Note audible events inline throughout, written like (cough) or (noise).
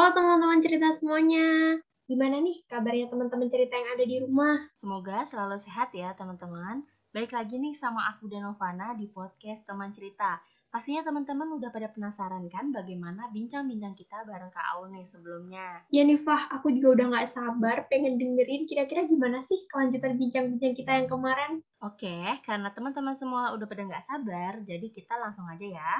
Halo teman-teman cerita semuanya. Gimana nih kabarnya teman-teman cerita yang ada di rumah? Semoga selalu sehat ya teman-teman. Balik lagi nih sama aku dan Novana di podcast Teman Cerita. Pastinya teman-teman udah pada penasaran kan bagaimana bincang-bincang kita bareng Kak Aul nih sebelumnya. Ya nih Fah, aku juga udah gak sabar pengen dengerin kira-kira gimana sih kelanjutan bincang-bincang kita yang kemarin. Oke, karena teman-teman semua udah pada gak sabar, jadi kita langsung aja ya.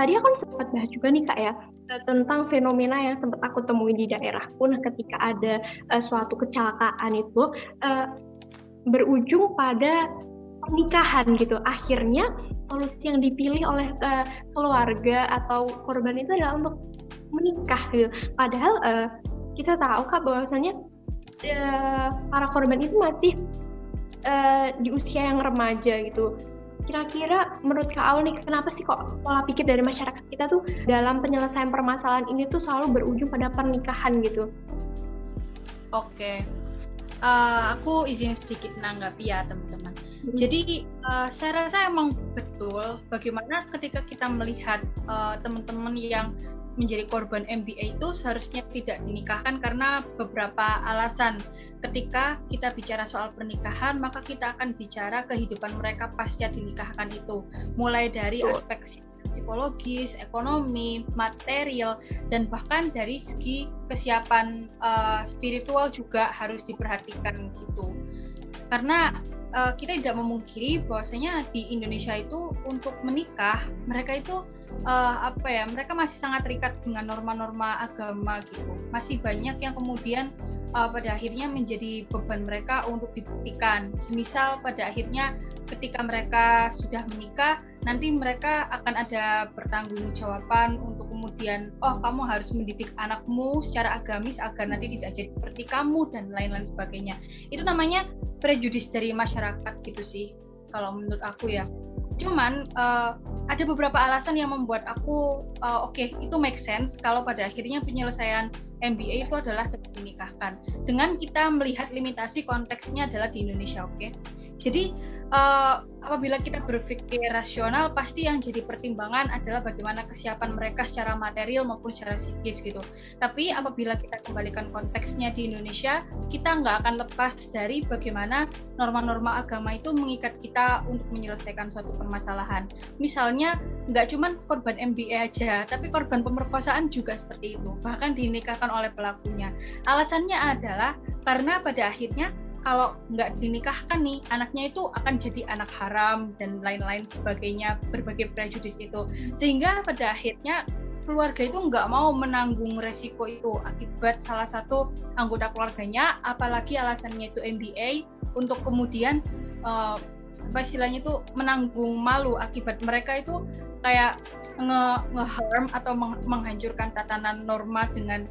Tadi aku sempat bahas juga nih kak ya eh, tentang fenomena yang sempat aku temui di daerahku. Nah, ketika ada uh, suatu kecelakaan itu uh, berujung pada pernikahan gitu. Akhirnya solusi yang dipilih oleh uh, keluarga atau korban itu adalah untuk menikah gitu. Padahal uh, kita tahu kak bahwasanya uh, para korban itu masih uh, di usia yang remaja gitu Kira-kira menurut Kak Aul nih, kenapa sih kok pola pikir dari masyarakat kita tuh dalam penyelesaian permasalahan ini tuh selalu berujung pada pernikahan gitu? Oke, uh, aku izin sedikit menanggapi ya teman-teman. Hmm. Jadi uh, saya rasa emang betul bagaimana ketika kita melihat uh, teman-teman yang menjadi korban MBA itu seharusnya tidak dinikahkan karena beberapa alasan. Ketika kita bicara soal pernikahan, maka kita akan bicara kehidupan mereka pasca dinikahkan itu, mulai dari aspek psikologis, ekonomi, material, dan bahkan dari segi kesiapan uh, spiritual juga harus diperhatikan gitu. Karena uh, kita tidak memungkiri bahwasanya di Indonesia itu untuk menikah mereka itu uh, apa ya mereka masih sangat terikat dengan norma-norma agama gitu masih banyak yang kemudian uh, pada akhirnya menjadi beban mereka untuk dibuktikan semisal pada akhirnya ketika mereka sudah menikah nanti mereka akan ada pertanggungjawaban untuk kemudian oh kamu harus mendidik anakmu secara agamis agar nanti tidak jadi seperti kamu dan lain-lain sebagainya. Itu namanya prejudis dari masyarakat gitu sih kalau menurut aku ya. Cuman uh, ada beberapa alasan yang membuat aku uh, oke okay, itu make sense kalau pada akhirnya penyelesaian MBA itu adalah dinikahkan. Dengan kita melihat limitasi konteksnya adalah di Indonesia oke? okay? Jadi uh, apabila kita berpikir rasional pasti yang jadi pertimbangan adalah bagaimana kesiapan mereka secara material maupun secara psikis gitu. Tapi apabila kita kembalikan konteksnya di Indonesia, kita nggak akan lepas dari bagaimana norma-norma agama itu mengikat kita untuk menyelesaikan suatu permasalahan. Misalnya nggak cuma korban MBA aja, tapi korban pemerkosaan juga seperti itu. Bahkan dinikahkan oleh pelakunya. Alasannya adalah karena pada akhirnya kalau nggak dinikahkan nih anaknya itu akan jadi anak haram dan lain-lain sebagainya berbagai prejudis itu. Sehingga pada akhirnya keluarga itu nggak mau menanggung resiko itu akibat salah satu anggota keluarganya apalagi alasannya itu MBA untuk kemudian uh, apa istilahnya itu menanggung malu akibat mereka itu kayak nge, nge harm atau menghancurkan tatanan norma dengan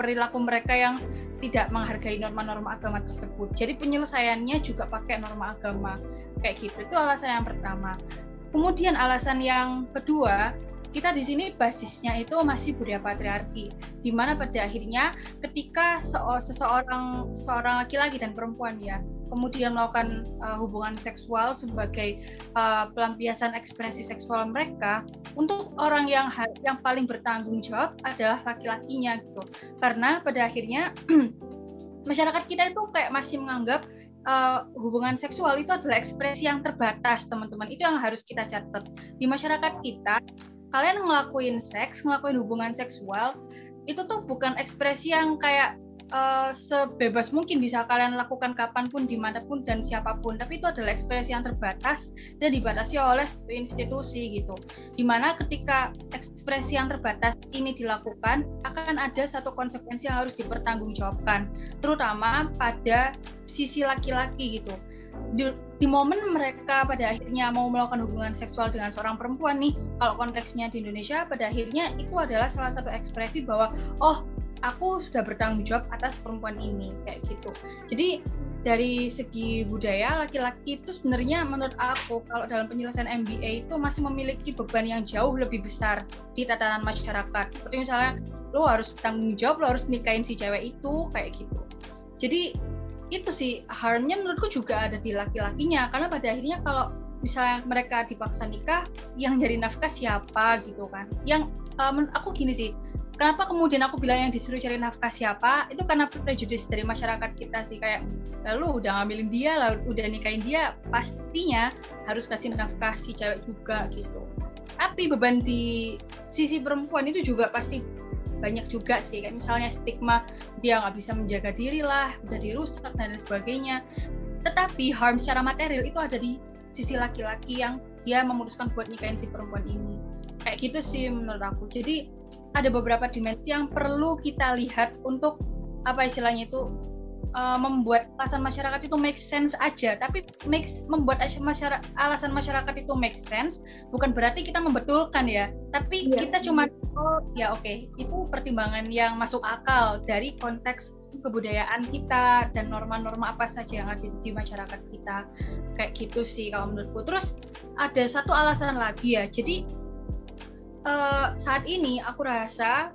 perilaku mereka yang tidak menghargai norma-norma agama tersebut. Jadi penyelesaiannya juga pakai norma agama kayak gitu. Itu alasan yang pertama. Kemudian alasan yang kedua, kita di sini basisnya itu masih budaya patriarki, di mana pada akhirnya ketika seseorang seorang laki-laki dan perempuan ya kemudian melakukan uh, hubungan seksual sebagai uh, pelampiasan ekspresi seksual mereka untuk orang yang yang paling bertanggung jawab adalah laki-lakinya gitu. Karena pada akhirnya (clears throat) masyarakat kita itu kayak masih menganggap uh, hubungan seksual itu adalah ekspresi yang terbatas teman-teman. Itu yang harus kita catat. Di masyarakat kita kalian ngelakuin seks ngelakuin hubungan seksual itu tuh bukan ekspresi yang kayak uh, sebebas mungkin bisa kalian lakukan kapan pun, di mana pun dan siapa pun. Tapi itu adalah ekspresi yang terbatas dan dibatasi oleh institusi gitu. Di mana ketika ekspresi yang terbatas ini dilakukan, akan ada satu konsekuensi yang harus dipertanggungjawabkan, terutama pada sisi laki-laki gitu. Di, di momen mereka pada akhirnya mau melakukan hubungan seksual dengan seorang perempuan nih, kalau konteksnya di Indonesia, pada akhirnya itu adalah salah satu ekspresi bahwa oh aku sudah bertanggung jawab atas perempuan ini kayak gitu. Jadi dari segi budaya laki-laki itu sebenarnya menurut aku kalau dalam penyelesaian MBA itu masih memiliki beban yang jauh lebih besar di tatanan masyarakat. Seperti misalnya lo harus bertanggung jawab lo harus nikahin si cewek itu kayak gitu. Jadi itu sih harmnya menurutku juga ada di laki-lakinya. Karena pada akhirnya kalau misalnya mereka dipaksa nikah yang jadi nafkah siapa gitu kan. Yang um, aku gini sih kenapa kemudian aku bilang yang disuruh cari nafkah siapa? Itu karena prejudis dari masyarakat kita sih. Kayak lalu udah ngambilin dia lalu udah nikahin dia pastinya harus kasih nafkah si cewek juga gitu. Tapi beban di sisi perempuan itu juga pasti banyak juga sih kayak misalnya stigma dia nggak bisa menjaga diri lah udah dirusak dan lain sebagainya. Tetapi harm secara material itu ada di sisi laki-laki yang dia memutuskan buat nikahin si perempuan ini. Kayak gitu sih menurut aku. Jadi ada beberapa dimensi yang perlu kita lihat untuk apa istilahnya itu uh, membuat alasan masyarakat itu make sense aja. Tapi make, membuat masyarakat, alasan masyarakat itu make sense bukan berarti kita membetulkan ya. Tapi yeah. kita cuma oh ya oke okay, itu pertimbangan yang masuk akal dari konteks kebudayaan kita dan norma-norma apa saja yang ada di masyarakat kita. Kayak gitu sih kalau menurutku. Terus ada satu alasan lagi ya. Jadi uh, saat ini aku rasa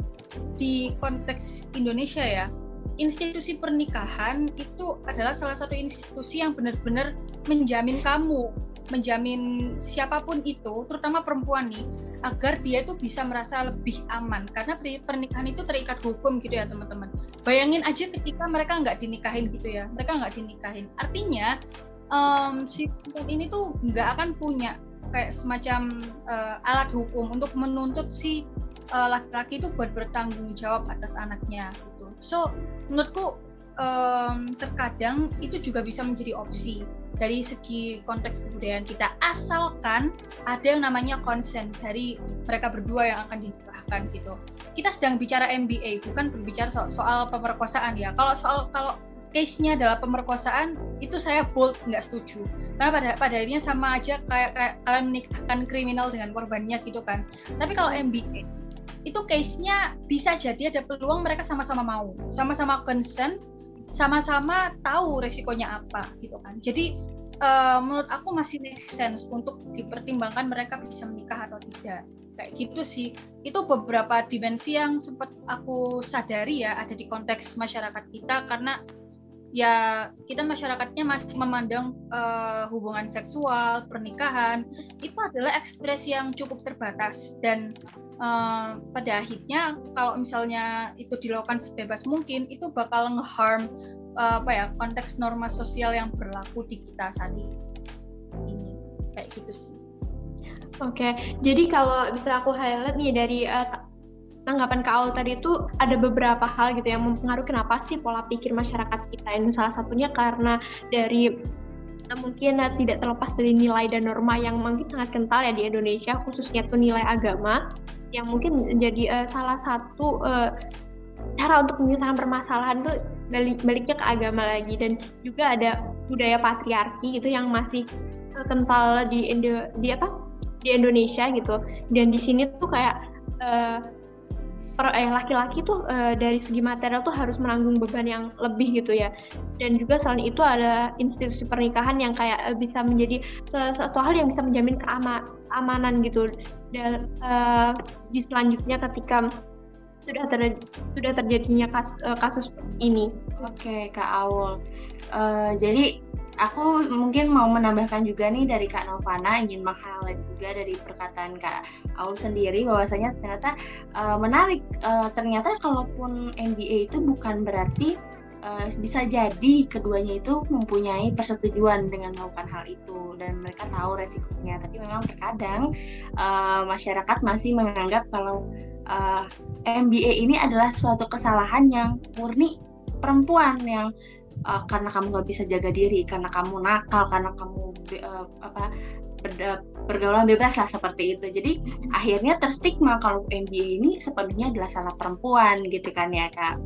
di konteks Indonesia ya institusi pernikahan itu adalah salah satu institusi yang benar-benar menjamin kamu, menjamin siapa pun itu, terutama perempuan nih, agar dia itu bisa merasa lebih aman. Karena pernikahan itu terikat hukum gitu ya teman-teman. Bayangin aja ketika mereka nggak dinikahin gitu ya, mereka nggak dinikahin. Artinya um, si perempuan ini tuh nggak akan punya kayak semacam uh, alat hukum untuk menuntut si eh, laki-laki uh, itu buat bertanggung jawab atas anaknya. So menurutku um, terkadang itu juga bisa menjadi opsi. Dari segi konteks kebudayaan kita. Asalkan ada yang namanya konsen dari mereka berdua yang akan dinikahkan gitu. Kita sedang bicara MBA bukan berbicara soal, soal pemerkosaan ya. Kalau soal kalau case-nya adalah pemerkosaan itu saya bold nggak setuju. Karena pada pada akhirnya sama aja kayak kayak kalian menikahkan kriminal dengan korbannya gitu kan. Tapi kalau MBA itu case-nya bisa jadi ada peluang mereka sama-sama mau, sama-sama concern, sama-sama tahu resikonya apa gitu kan. Jadi uh, menurut aku masih make sense untuk dipertimbangkan mereka bisa menikah atau tidak. Kayak gitu sih. Itu beberapa dimensi yang sempat aku sadari ya ada di konteks masyarakat kita karena ya kita masyarakatnya masih memandang uh, hubungan seksual, pernikahan itu adalah ekspresi yang cukup terbatas dan uh, pada akhirnya kalau misalnya itu dilakukan sebebas mungkin itu bakal ngeharm uh, apa ya konteks norma sosial yang berlaku di kita saat ini kayak gitu sih. Oke, okay. jadi kalau bisa aku highlight nih dari uh, tanggapan Kak Aul tadi itu ada beberapa hal gitu yang mempengaruhi kenapa sih pola pikir masyarakat kita ini. Salah satunya karena dari eh, mungkin uh, tidak terlepas dari nilai dan norma yang mungkin sangat kental ya di Indonesia khususnya itu nilai agama yang mungkin menjadi uh, salah satu uh, cara untuk menyelesaikan permasalahan itu balik baliknya ke agama lagi. Dan juga ada budaya patriarki gitu yang masih kental di Indo di apa? Di Indonesia gitu. Dan di sini tuh kayak uh, per, eh laki-laki tuh uh, dari segi material tuh harus menanggung beban yang lebih gitu ya dan juga selain itu ada institusi pernikahan yang kayak uh, bisa menjadi sesuatu hal yang bisa menjamin keamanan gitu dan uh, di selanjutnya ketika sudah ter sudah terjadinya kas, uh, kasus ini. Oke, Kak Awul. Uh, jadi aku mungkin mau menambahkan juga nih dari Kak Novana ingin meng-highlight juga dari perkataan Kak Aul sendiri bahwasanya ternyata uh, menarik uh, ternyata kalaupun MBA itu bukan berarti uh, bisa jadi keduanya itu mempunyai persetujuan dengan melakukan hal itu dan mereka tahu resikonya. Tapi memang terkadang uh, masyarakat masih menganggap kalau uh, MBA ini adalah suatu kesalahan yang murni perempuan yang uh, karena kamu nggak bisa jaga diri karena kamu nakal karena kamu uh, apa pergaulan bebas lah seperti itu. Jadi akhirnya terstigma kalau MBA ini sepenuhnya adalah salah perempuan gitu kan ya kak